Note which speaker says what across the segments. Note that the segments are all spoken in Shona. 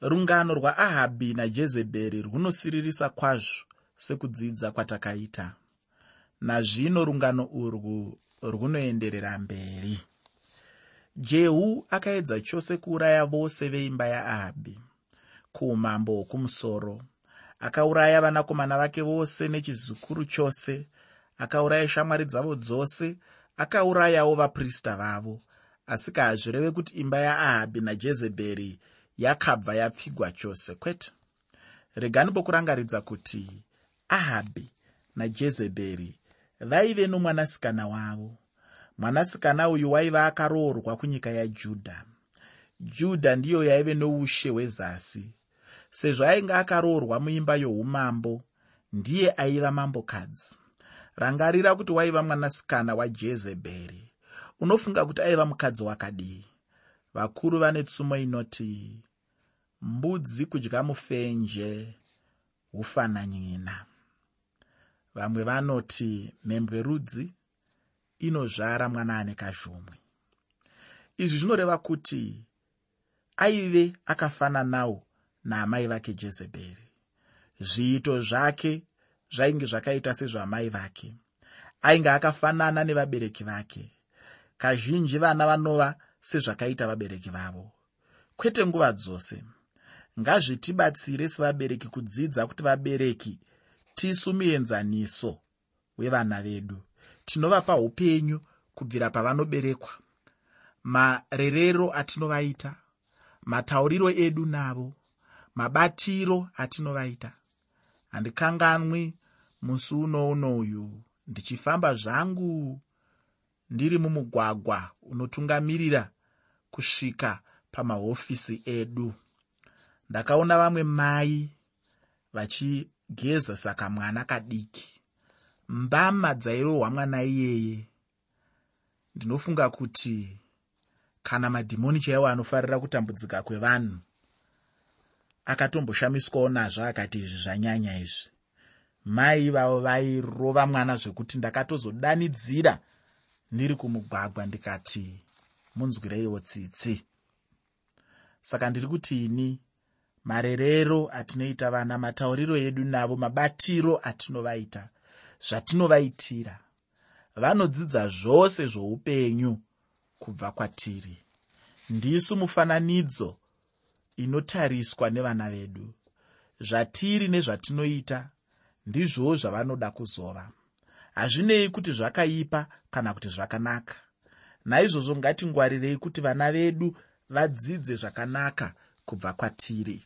Speaker 1: rungano rwaahabhi najezebheri runosiririsa kwazvo sekudzidza kwatakaita. Nazvino rungano urwu runoenderera mberi. Jehu akaedza chose kuuraya vose veimba yaahabhi kuumambo hwokumusoro akauraya vanakomana vake vose nechizukuru chose akauraya shamwari dzavo dzose akaurayawo vaprista vavo. Asi kaazvireve kuti imba yaahabhi najezebheri yakabva yapfigwa chose kwete. Regani pokurangaridza kuti ahabhi najezebheri vaive nomwanasikana wavo. Mwanasikana uyu waiva akaroorwa kunyika yajudha judha ndiyo yaive noushe hwezasi. Sezvo ainge akaroorwa muimba youmambo ndiye aiva mambokadzi. Rangarira kuti waiva mwanasikana wajezebheri unofunga kuti aiva mukadzi wakadii? Vakuru vane tsumo inoti mbudzi kudya mufenje hufananyina. Vamwe vanoti mhembwe rudzi inozvara mwana ane kazhumwe izvi zvinoreva kuti aive akafananawo naamai vake jezebheri. Zviito zvake zvainge zvakaita sezvamai vake. Ainge akafanana nevabereki vake. Kazhinji vana vanova sezvakaita vabereki vavo. Kwete nguva dzose ngazvitibatsire sevabereki kudzidza kuti vabereki tisu muenzaniso wevana vedu. Tinovapa upenyu kubvira pavanoberekwa. Marerero atinovaita matauriro edu navo mabatiro atinovaita. Handikanganwi musi unounouyu ndichifamba zvangu ndiri mumugwagwa unotungamirira kusvika pamahofisi edu ndakaona vamwe mai vachigeza saka mwana kadiki. Mbama dzairohwa mwana iyeye. Ndinofunga kuti kana madhimoni chaiwo anofarira kutambudzika kwevanhu akatomboshamiswawo nazvo akati izvi zvanyanya izvi. Mai ivavo vairova mwana zvekuti ndakatozodanidzira ndiri kumugwagwa ndikati munzwireiwo tsitsi saka ndiri kuti ini marerero atinoita vana matauriro edu navo mabatiro atinovaita zvatinovaitira vanodzidza zvose zvoupenyu kubva kwatiri. Ndisu mufananidzo inotariswa nevana vedu. Zvatiri nezvatinoita ndizvowo zvavanoda kuzova. Hazvinei kuti zvakaipa kana kuti zvakanaka. Naizvozvo ngatingwarirei kuti vana vedu vadzidze zvakanaka kubva kwatiri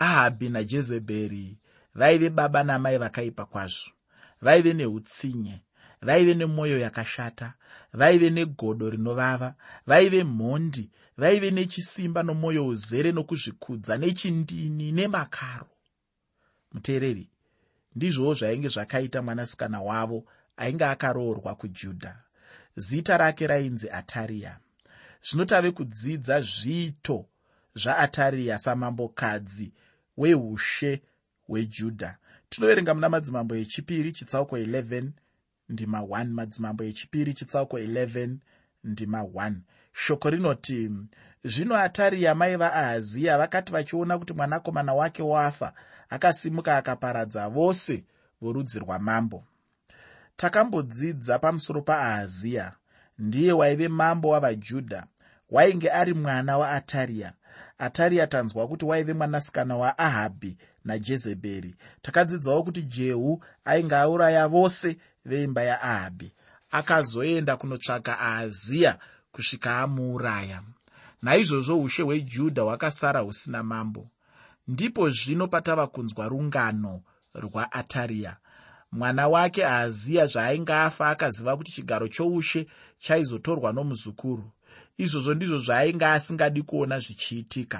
Speaker 1: ahabhi najezebheri vaive baba namai vakaipa kwazvo. Vaive neutsinye vaive nemwoyo yakashata vaive negodo rinovava vaive mhondi vaive nechisimba nomwoyo uzere nokuzvikudza nechindini nemakaro. Muteereri ndizvowo zvainge zvakaita mwanasikana wavo ainge akaroorwa kujudha. Zita rake rainzi atariya. Zvino tave kudzidza zviito zvaatariya samambokadzi weushe hwejudha tinoverenga muna madzimambo echipiri chitsauko 11 ndima 1 madzimambo echipiri chitsauko 11 ndima 1 shoko rinoti zvino atariya mai vaahaziya vakati vachiona kuti mwanakomana wake wafa akasimuka akaparadza vose vorudzi rwamambo. Takambodzidza pamusoro paahaziya ndiye waive mambo wavajudha wainge ari mwana waatariya atariya tanzwa kuti waive mwanasikana waahabhi najezebheri. Takadzidzawo kuti jehu ainge auraya vose veimba yaahabhi. Akazoenda kunotsvaka ahaziya kusvika amuuraya. Naizvozvo ushe hwejudha hwakasara husina mambo. Ndipo zvino patava kunzwa rungano rwaatariya mwana wake ahaziya zvaainge afa akaziva kuti chigaro choushe chaizotorwa nomuzukuru izvozvo ndizvo zvaainge asingadi kuona zvichiitika.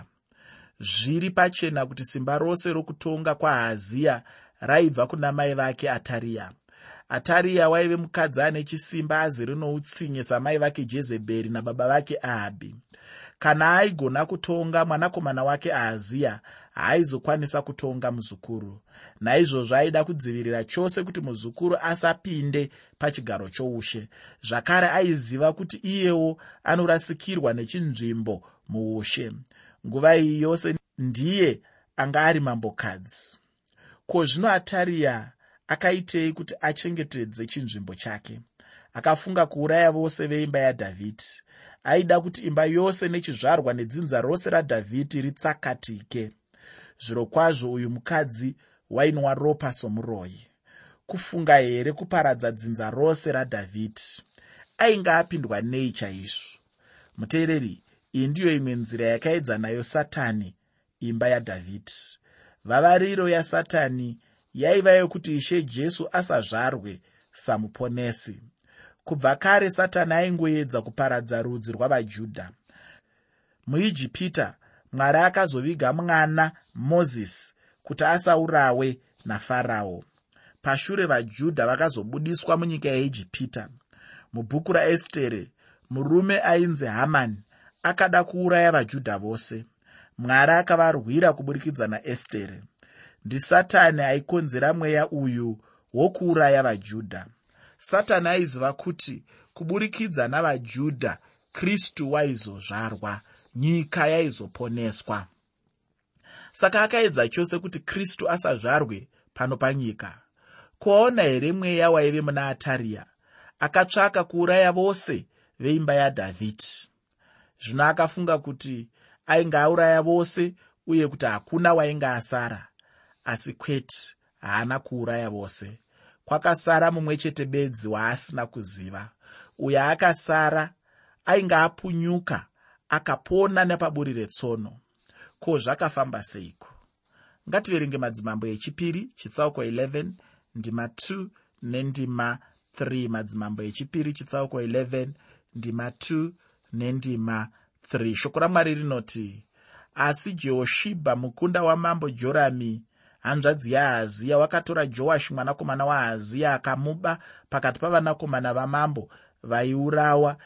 Speaker 1: Zviri pachena kuti simba rose rokutonga kwaahaziya raibva kuna mai vake atariya atariya waive mukadzi ane chisimba azere noutsinye samai vake jezebheri nababa vake ahabhi kana aigona kutonga mwanakomana wake ahaziya haaizokwanisa kutonga muzukuru. Naizvozvo aida kudzivirira chose kuti muzukuru asapinde pachigaro choushe. Zvakare aiziva kuti iyewo anorasikirwa nechinzvimbo muushe. Nguva iyi yose ndiye anga ari mambokadzi. Ko zvino atariya akaitei kuti achengetedze chinzvimbo chake? Akafunga kuuraya vose veimba yadhavhidhi. Aida kuti imba yose nechizvarwa nedzinza rose radhavhidhi ritsakatike zviro kwazvo uyu mukadzi wainwa ropa somuroyi kufunga here kuparadza dzinza rose radhavhidhi ainge apindwa nei chaizvo? Muteereri iyi ndiyo imwe nzira yakaedza nayo satani imba yadhavhidhi vavariro yasatani yaiva yokuti ishe jesu asazvarwe samuponesi. Kubva kare satani aingoedza kuparadza rudzi rwavajudha. Muijipita mwari akazoviga mwana mozisi kuti asaurawe nafarao. Pashure vajudha vakazobudiswa munyika yeijipita mubhuku raestere murume ainzi hamani akada kuuraya vajudha vose. Mwari akavarwira kuburikidza naestere. Ndisatani aikonzera mweya uyu wokuuraya vajudha. Satani aiziva kuti kuburikidza navajudha kristu waizozvarwa nyika yaizoponeswa. Saka akaedza chose kuti kristu asazvarwe pano panyika. Kuaona here mweya waive muna atariya akatsvaka kuuraya vose veimba yadhavhidhi. Zvino akafunga kuti ainge auraya vose uye kuti hakuna wainge asara. Asi kwete haana kuuraya vose. Kwakasara mumwe chete bedzi waasina kuziva. Uyo akasara ainge apunyuka akapona nepaburi retsono. Ko zvakafamba seiko? Ngativerenge madzimambo echipiri chitsauko 11 ndima 2 nendima 3 madzimambo echipiri chitsauko 11 ndima 2 nendima 3 shoko ramwari rinoti asi jehoshibha mukunda wamambo jorami hanzvadzi yahaziya wakatora joashi mwanakomana wahaziya akamuba pakati pavanakomana vamambo vaiurawa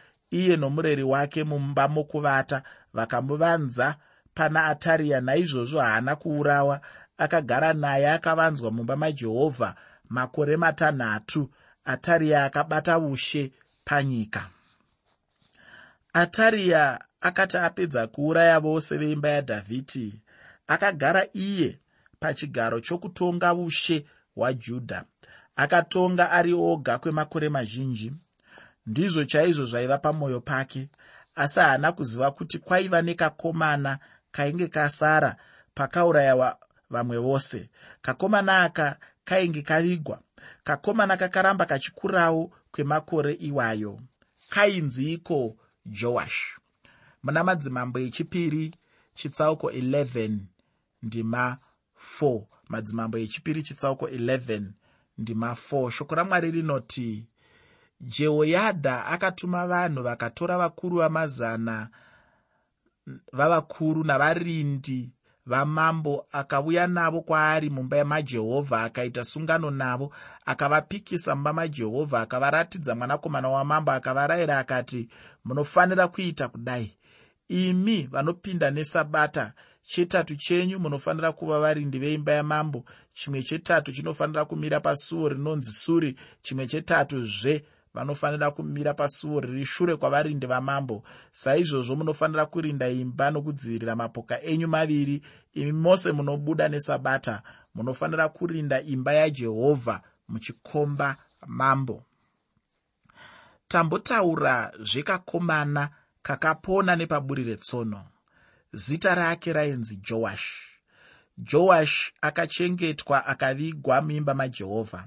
Speaker 1: iye nomureri wake mumba mokuvata vakamuvanza pana atariya naizvozvo haana kuurawa. Akagara naye akavanzwa mumba majehovha makore matanhatu. Atariya akabata ushe panyika. Atariya akati apedza kuuraya vose veimba yadhavhidhi akagara iye pachigaro chokutonga ushe hwajudha. Akatonga ari oga kwemakore mazhinji ndizvo chaizvo zvaiva pamwoyo pake asi haana kuziva kuti kwaiva nekakomana kainge kasara pakaurayiwa vamwe vose. Kakomana aka kainge kavigwa kakomana kakaramba kachikurawo kwemakore iwayo. Kainziiko joashi muna madzimambo echipiri chitsauko 11 ndima 4 madzimambo echipiri chitsauko 11 ndima 4 shoko ramwari rinoti jehoyadha akatuma vanhu vakatora vakuru vamazana vavakuru navarindi vamambo akauya navo kwaari mumba majehovha akaita sungano navo akavapikisa mumba majehovha akavaratidza mwanakomana wamambo akavarayira akati munofanira kuita kudai? Imi vanopinda nesabata chetatu chenyu munofanira kuva varindi veimba yamambo chimwe chetatu chinofanira kumira pasuo rinonzi suri chimwe chetatuzve vanofanira kumira pasuo riri shure kwavarindi vamambo. Saizvozvo munofanira kurinda imba nokudzivirira mapoka enyu maviri imi mose munobuda nesabata. Munofanira kurinda imba yajehovha muchikomba mambo. Tambotaura zvekakomana kakapona nepaburi retsono. Zita rake rainzi joashi joashi akachengetwa akavigwa muimba majehovha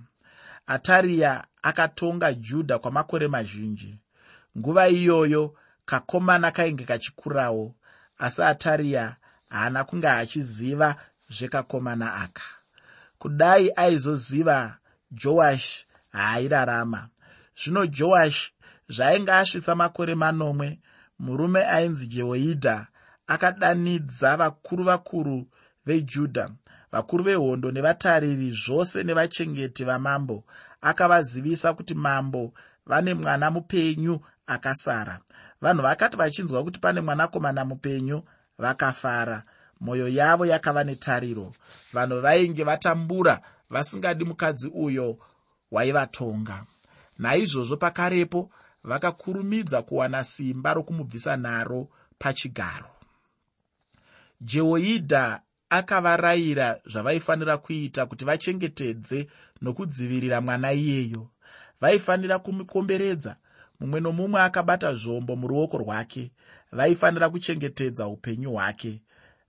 Speaker 1: atariya akatonga judha kwamakore mazhinji. Nguva iyoyo kakomana kainge kachikurawo asi atariya haana kunge achiziva zvekakomana aka. Kudai aizoziva joashi haairarama zvino joashi zvainge asvitsa makore manomwe murume ainzi jehoidha akadanidza vakuru vakuru vejudha vakuru vehondo nevatariri zvose nevachengeti vamambo akavazivisa kuti mambo vane mwana mupenyu akasara. Vanhu vakati vachinzwa kuti pane mwanakomana mupenyu vakafara. Mwoyo yavo yakava netariro. Vanhu vainge vatambura vasingadi mukadzi uyo waivatonga. Naizvozvo pakarepo vakakurumidza kuwana simba rokumubvisa naro pachigaro. Jehoidha akavarayira zvavaifanira kuita kuti vachengetedze nokudzivirira mwana iyeyo. Vaifanira kumukomberedza mumwe nomumwe akabata zvombo muruoko rwake. Vaifanira kuchengetedza upenyu hwake.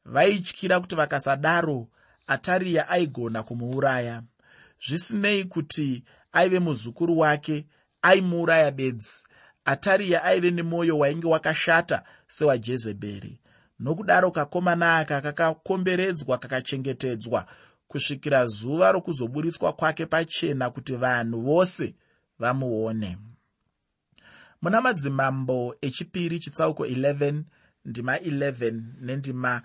Speaker 1: Vaityira kuti vakasadaro atariya aigona kumuuraya. Zvisinei kuti aive muzukuru wake aimuuraya bedzi. Atariya aive nemwoyo wainge wakashata sewajezebheri nokudaro kakomana aka kakakomberedzwa kakachengetedzwa kusvikira zuva rokuzoburitswa kwake pachena kuti vanhu vose vamuone. Muna madzimambo echipiri chitsauko 11 ndima 11 nendima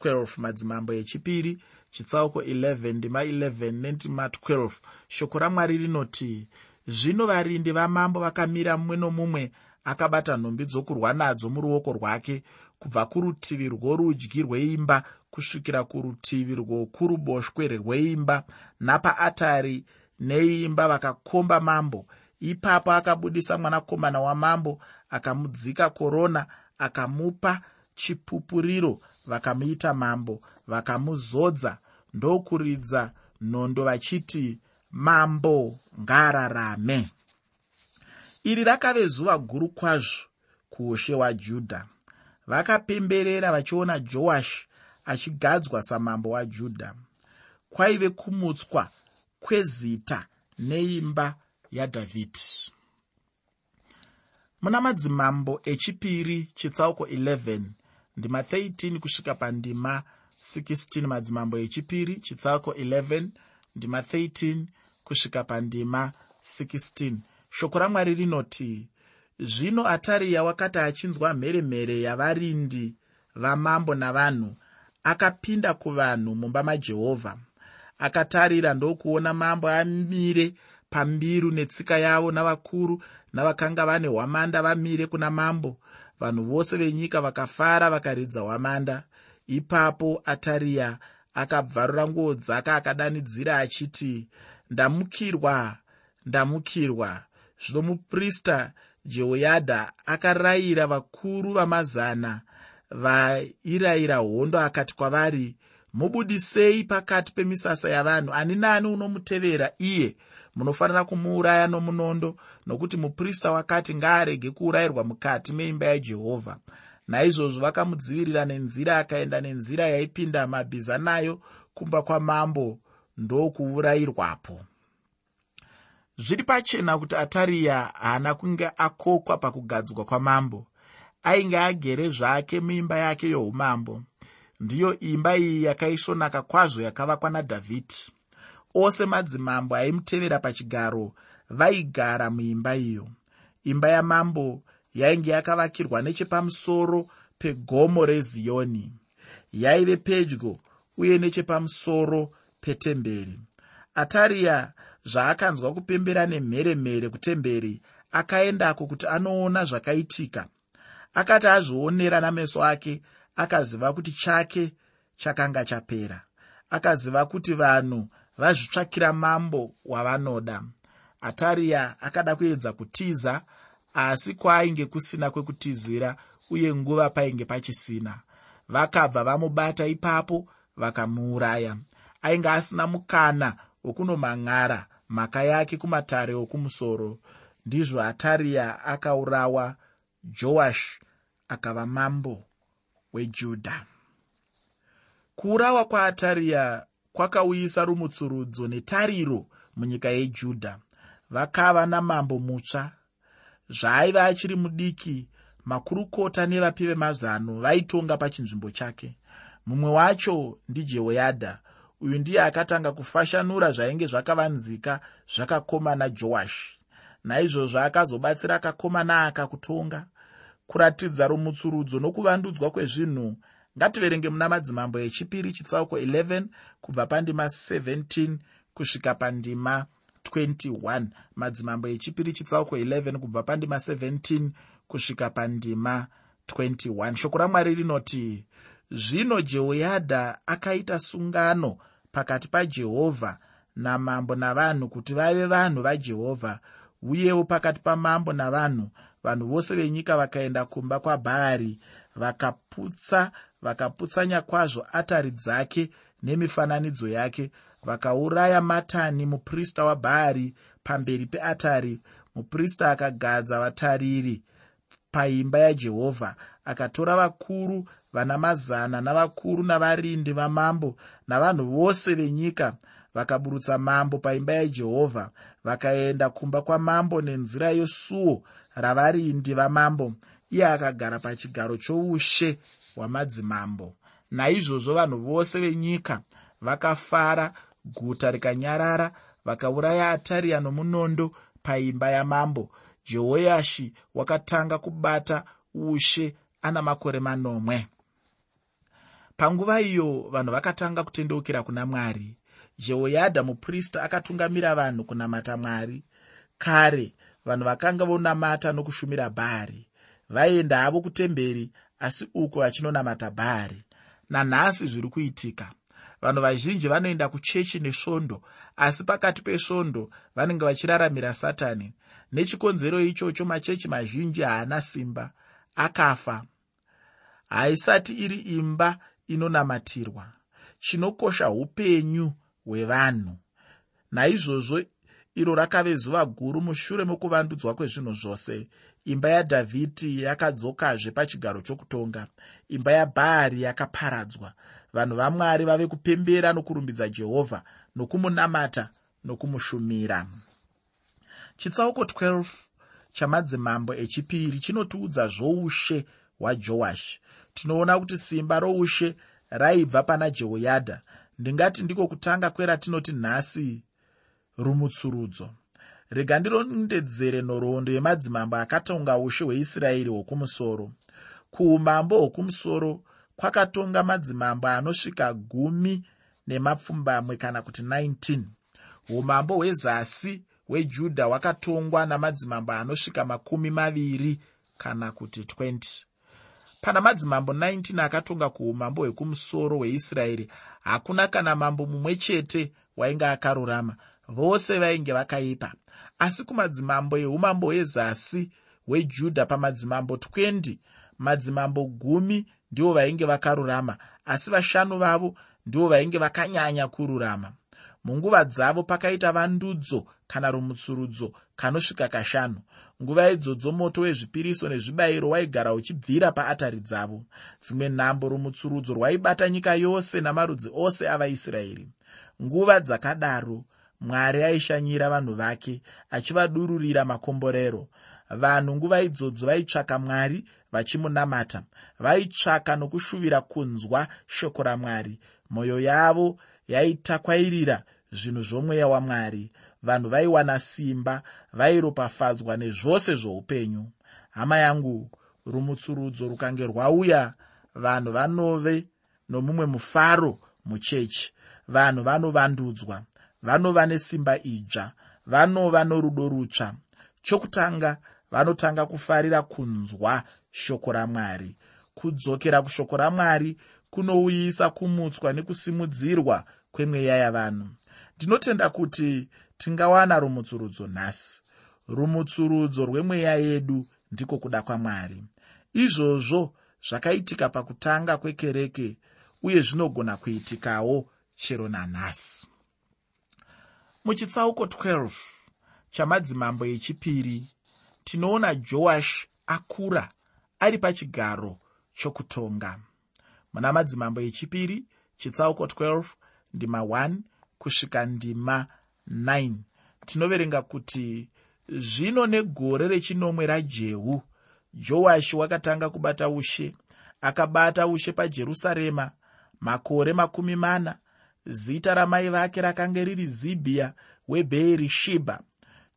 Speaker 1: 12 madzimambo echipiri chitsauko 11 ndima 11 nendima 12 shoko ramwari rinoti zvino varindi vamambo vakamira mumwe nomumwe akabata nhumbi dzokurwa nadzo muruoko rwake kubva kurutivi rworudyi rweimba kusvikira kurutivi rwokuruboshwe rweimba. Napaatari neimba vakakomba mambo. Ipapo akabudisa mwanakomana wamambo akamudzika korona akamupa chipupuriro vakamuita mambo. Vakamuzodza ndokuridza nhondo vachiti mambo ngaararame iri rakave zuva guru kwazvo kuushe hwajudha vakapemberera vachiona joashi achigadzwa samambo wajudha kwaive kumutswa kwezita neimba yadhavhidhi muna madzimambo echipiri chitsauko 11 ndima 13 kusvika pandima 16 madzimambo echipiri chitsauko 11 ndima 13 kusvika pandima 16 shoko ramwari rinoti zvino atariya wakati achinzwa mheremhere yavarindi vamambo navanhu akapinda kuvanhu mumba majehovha. Akatarira ndokuona mambo amire pambiru netsika yavo navakuru navakanga vane hwamanda vamire kuna mambo. Vanhu vose venyika vakafara vakaridza hwamanda. Ipapo atariya akabvarura nguo dzake akadanidzira achiti ndamukirwa ndamukirwa. Zvino muprista jehoyadha akarayira vakuru vamazana vairayira hondo akati kwavari mubudisei pakati pemisasa yavanhu. Ani nani unomutevera? Iye munofanira kumuuraya nomunondo nokuti muprista wakati ngaarege kuurayirwa mukati meimba yajehovha. Naizvozvo vakamudzivirira nenzira akaenda nenzira yaipinda mabhiza nayo kumba kwamambo ndokuurayirwapo zviri pachena kuti atariya haana kunge akokwa pakugadzwa kwamambo. Ainge agere zvake muimba yake youmambo. Ndiyo imba iyi yakaisvonaka kwazvo yakavakwa nadhavhidhi ose madzimambo aimutevera pachigaro vaigara muimba iyo. Imba yamambo yainge yakavakirwa nechepamusoro pegomo reziyoni yaive pedyo uye nechepamusoro petemberi. Atariya zvaakanzwa kupembera nemheremhere kutemberi akaendako kuti anoona zvakaitika. Akati azvionera nameso ake akaziva kuti chake chakanga chapera. Akaziva kuti vanhu vazvitsvakira mambo wavanoda. Atariya akada kuedza kutiza asi kwaainge kusina kwekutizira uye nguva painge pachisina. Vakabva vamubata ipapo vakamuuraya. Ainge asina mukana wokunomang'ara mhaka yake kumatare okumusoro ndizvo atariya akaurawa joashi akava mambo wejudha kuurawa kwaatariya kwakauyisa rumutsurudzo netariro munyika yejudha vakava namambo mutsva. Zvaaiva achiri mudiki makurukota nevapi vemazano vaitonga pachinzvimbo chake. Mumwe wacho ndijehoyadha uyu ndiye akatanga kufashanura zvainge zvakavanzika zvakakomana joashi naizvozvo akazobatsira kakomana aka kutonga kuratidza rumutsurudzo nokuvandudzwa kwezvinhu ngativerenge muna madzimambo echipiri chitsauko 11 kubva pandima 17 kusvika pandima 21 madzimambo echipiri chitsauko 11 kubva pandima 17 kusvika pandima 21 shoko ramwari rinoti zvino jehoyadha akaita sungano pakati pajehovha namambo navanhu kuti vave vanhu vajehovha uyewo pakati pamambo navanhu vanhu vose venyika vakaenda kumba kwabhaari vakaputsa vakaputsanya kwazvo atari dzake nemifananidzo yake vakauraya matani muprista wabhaari pamberi peatari muprista akagadza vatariri paimba yajehovha akatora vakuru vana mazana navakuru navarindi vamambo navanhu vose venyika vakaburutsa mambo paimba yajehovha. Vakaenda kumba kwamambo nenzira yosuo ravarindi vamambo. Iye akagara pachigaro choushe hwamadzimambo. Naizvozvo vanhu vose venyika vakafara guta rikanyarara vakauraya atariya nomunondo paimba yamambo. Jehoyashi wakatanga kubata ushe ana makore manomwe. Panguva iyo vanhu vakatanga kutendeukira kuna mwari jehoyadha muprista akatungamira vanhu kunamata mwari. Kare vanhu vakanga vonamata nokushumira bhaari vaenda havo kutemberi asi uko vachinonamata bhaari. Nanhasi zviri kuitika vanhu vazhinji vanoenda kuchechi nesvondo asi pakati pesvondo vanenge vachiraramira satani. Nechikonzero ichocho machechi mazhinji haana simba akafa. Haisati iri imba inonamatirwa chinokosha upenyu hwevanhu. Naizvozvo iro rakave zuva guru mushure mokuvandudzwa kwezvinhu zvose. Imba yadhavhidhi yakadzokazve pachigaro chokutonga. Imba yabhaari yakaparadzwa. Vanhu vamwari vave kupembera nokurumbidza jehovha nokumunamata nokumushumira. Chitsauko 12 chamadzimambo echipiri chinotiudza zvoushe hwajoashi tinoona kuti simba roushe raibva pana jehoyadha ndingati ndiko kutanga kweratinoti nhasi rumutsurudzo. Rega ndirondedzere nhoroondo yemadzimambo akatonga ushe hweisraeri hwokumusoro. Kuumambo hwokumusoro kwakatonga madzimambo anosvika gumi nemapfumbamwe kana kuti 19 umambo hwezasi hwejudha hwakatongwa namadzimambo anosvika makumi maviri kana kuti 20 pana madzimambo 19 akatonga kuumambo hwekumusoro hweisraeri hakuna kana mambo mumwe chete wainge akarurama. Vose vainge vakaipa. Asi kumadzimambo eumambo hwezasi hwejudha pamadzimambo 20 madzimambo gumi ndivo vainge vakarurama asi vashanu vavo ndivo vainge vakanyanya kururama munguva dzavo pakaita vandudzo kana rumutsurudzo kanosvika kashanu. Nguva idzodzo moto wezvipiriso nezvibayiro waigara uchibvira paatari dzavo. Dzimwe nhambo rumutsurudzo rwaibata nyika yose namarudzi ose avaisraeri. Nguva dzakadaro mwari aishanyira vanhu vake achivadururira makomborero. Vanhu nguva idzodzo vaitsvaka mwari vachimunamata. Vaitsvaka nokushuvira kunzwa shoko ramwari. Mwoyo yavo yaitakwairira zvinhu zvomweya wamwari. Vanhu vaiwana simba vairopafadzwa nezvose zvoupenyu. Hama yangu rumutsurudzo rukange rwauya. Vanhu vanove nomumwe mufaro muchechi. Vanhu vanovandudzwa vanova nesimba idzva vanova norudo rutsva. Chokutanga vanotanga kufarira kunzwa shoko ramwari. Kudzokera kushoko ramwari kunouyisa kumutswa nekusimudzirwa kwemweya yavanhu ndinotenda kuti tingawana rumutsurudzo nhasi. Rumutsurudzo rwemweya yedu ndiko kuda kwamwari. Izvozvo zvakaitika pakutanga kwekereke uye zvinogona kuitikawo chero nanhasi. Muchitsauko 12 chamadzimambo echipiri tinoona joashi akura ari pachigaro chokutonga. Muna madzimambo echipiri chitsauko 12 ndima 1 kusvika ndima 9 tinoverenga kuti zvino negore rechinomwe rajehu joashi wakatanga kubata ushe akabata ushe pajerusarema makore makumi mana. Zita ramai vake rakanga riri zibhiya webheeri shibha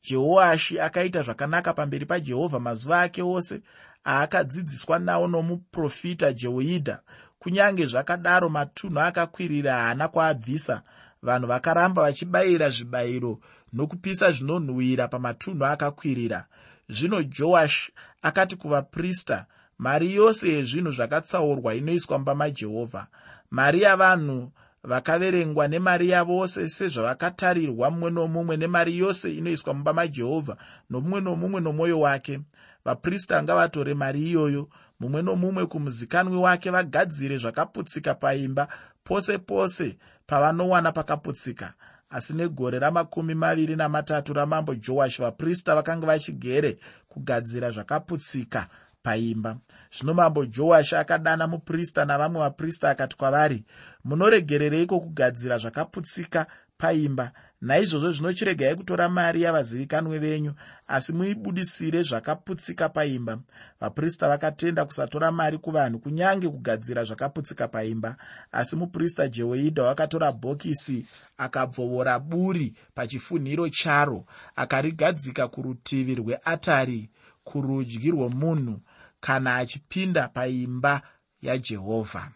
Speaker 1: jehoashi akaita zvakanaka pamberi pajehovha mazuva ake ose aakadzidziswa nawo nomuprofita jehoidha kunyange zvakadaro matunhu akakwirira haana kuabvisa vanhu vakaramba vachibayira zvibayiro nokupisa zvinonhuhwira pamatunhu akakwirira. Zvino joashi akati kuvaprista mari yose yezvinhu zvakatsaurwa inoiswa mumba majehovha. Mari yavanhu vakaverengwa nemari yavose sezvavakatarirwa mumwe nomumwe nemari yose inoiswa mumba majehovha nomumwe nomumwe nomwoyo wake. Vaprista ngavatore mari iyoyo mumwe nomumwe kumuzikanwi wake vagadzire zvakaputsika paimba pose pose pavanowana pakaputsika asi negore ramakumi maviri namatatu ramambo joashi vaprista vakanga vachigere kugadzira zvakaputsika paimba. Zvino mambo joashi akadana muprista navamwe vaprista akati kwavari munoregerereiko kugadzira zvakaputsika paimba. Naizvozvo zvinochiregai kutora mari yavazivikanwe venyu asi muibudisire zvakaputsika paimba. Vaprista vakatenda kusatora mari kuvanhu kunyange kugadzira zvakaputsika paimba. Asi muprista jehoidha wakatora bhokisi akabvovora buri pachifunhiro charo akarigadzika kurutivi rweatari kurudyi rwomunhu kana achipinda paimba yajehovha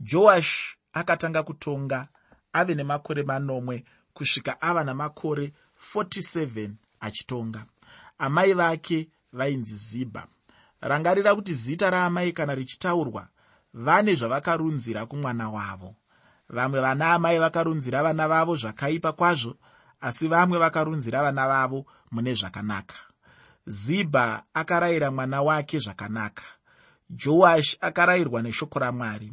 Speaker 1: joashi akatanga kutonga ave nemakore manomwe kusvika ava namakore 47 achitonga. Amai vake vainzi zibha rangarira kuti zita raamai kana richitaurwa vane zvavakarunzira kumwana wavo. Vamwe vana amai vakarunzira vana vavo zvakaipa kwazvo asi vamwe vakarunzira vana vavo mune zvakanaka. Zibha akarayira mwana wake zvakanaka. Joashi akarayirwa neshoko ramwari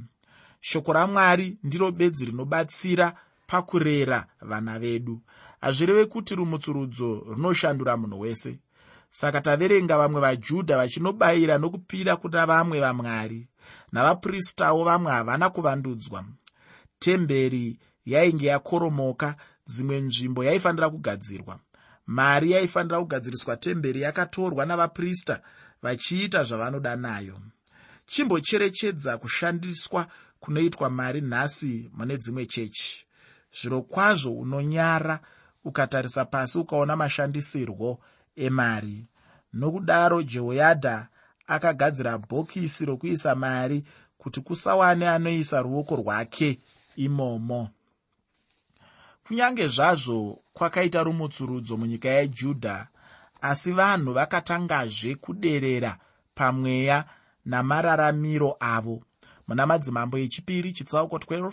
Speaker 1: shoko ramwari ndiro bedzi rinobatsira pakurera vana vedu. Hazvireve kuti rumutsurudzo runoshandura munhu wese. Saka taverenga vamwe vajudha vachinobayira nokupira kuna vamwe vamwari navapristawo vamwe havana kuvandudzwa. Temberi yainge yakoromoka dzimwe nzvimbo yaifanira kugadzirwa. Mari yaifanira kugadziriswa temberi yakatorwa navaprista vachiita zvavanoda nayo. Chimbocherechedza kushandiswa kunoitwa mari nhasi mune dzimwe chechi. Zviro kwazvo unonyara ukatarisa pasi ukaona mashandisirwo emari. Nokudaro jehoyadha akagadzira bhokisi rokuisa mari kuti kusawane anoisa ruoko rwake imomo. Kunyange zvazvo kwakaita rumutsurudzo munyika yejudha asi vanhu vakatangazve kuderera pamweya namararamiro avo muna madzimambo echipiri chitsauko 12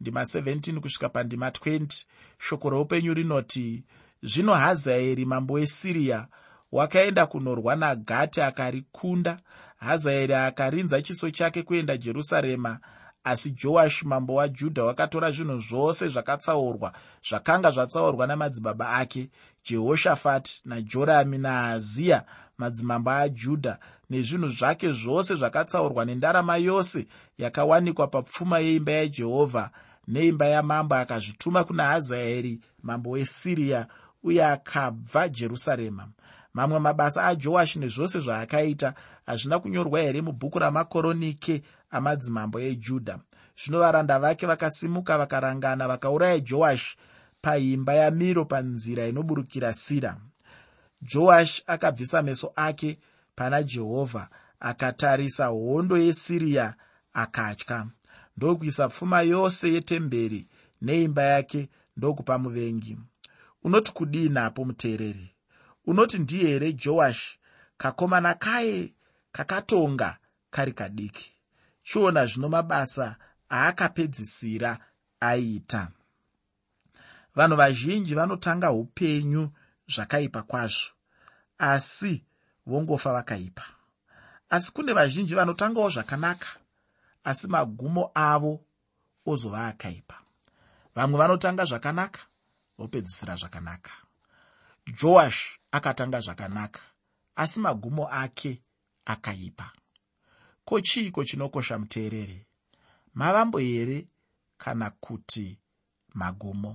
Speaker 1: ndima 17 kusvika pandima 20 shoko reupenyu rinoti zvino hazaeri mambo wesiriya wakaenda kunorwa nagati akarikunda. Hazaeri akarinza chiso chake kuenda jerusarema asi joashi mambo wajudha wakatora zvinhu zvose zvakatsaurwa zvakanga zvatsaurwa namadzibaba ake jehoshafati najorami naahaziya madzimambo ajudha nezvinhu zvake zvose zvakatsaurwa nendarama yose yakawanikwa papfuma yeimba yajehovha neimba yamambo akazvituma kuna hazaeri mambo wesiriya uye akabva jerusarema. Mamwe mabasa ajoashi nezvose zvaakaita hazvina kunyorwa here mubhuku ramakoronike amadzimambo ejudha. Zvino varanda vake vakasimuka vakarangana vakauraya joashi paimba yamiro panzira inoburukira sira. Joashi akabvisa meso ake pana jehovha akatarisa hondo yesiriya akatya ndokuisa pfuma yose yetemberi neimba yake ndokupa muvengi. Unoti kudii napo muteereri? Unoti ndiye here joashi kakomana kaye kakatonga kari kadiki? Chiona zvino mabasa aakapedzisira aiita. Vanhu vazhinji vanotanga upenyu zvakaipa kwazvo asi vongofa vakaipa. Asi kune vazhinji vanotangawo zvakanaka asi magumo avo ozova akaipa. Vamwe vanotanga zvakanaka vopedzisira zvakanaka. Joash akatanga zvakanaka asi magumo ake akaipa. Ko chiiko chinokosha muteereri? Mavambo here kana kuti magumo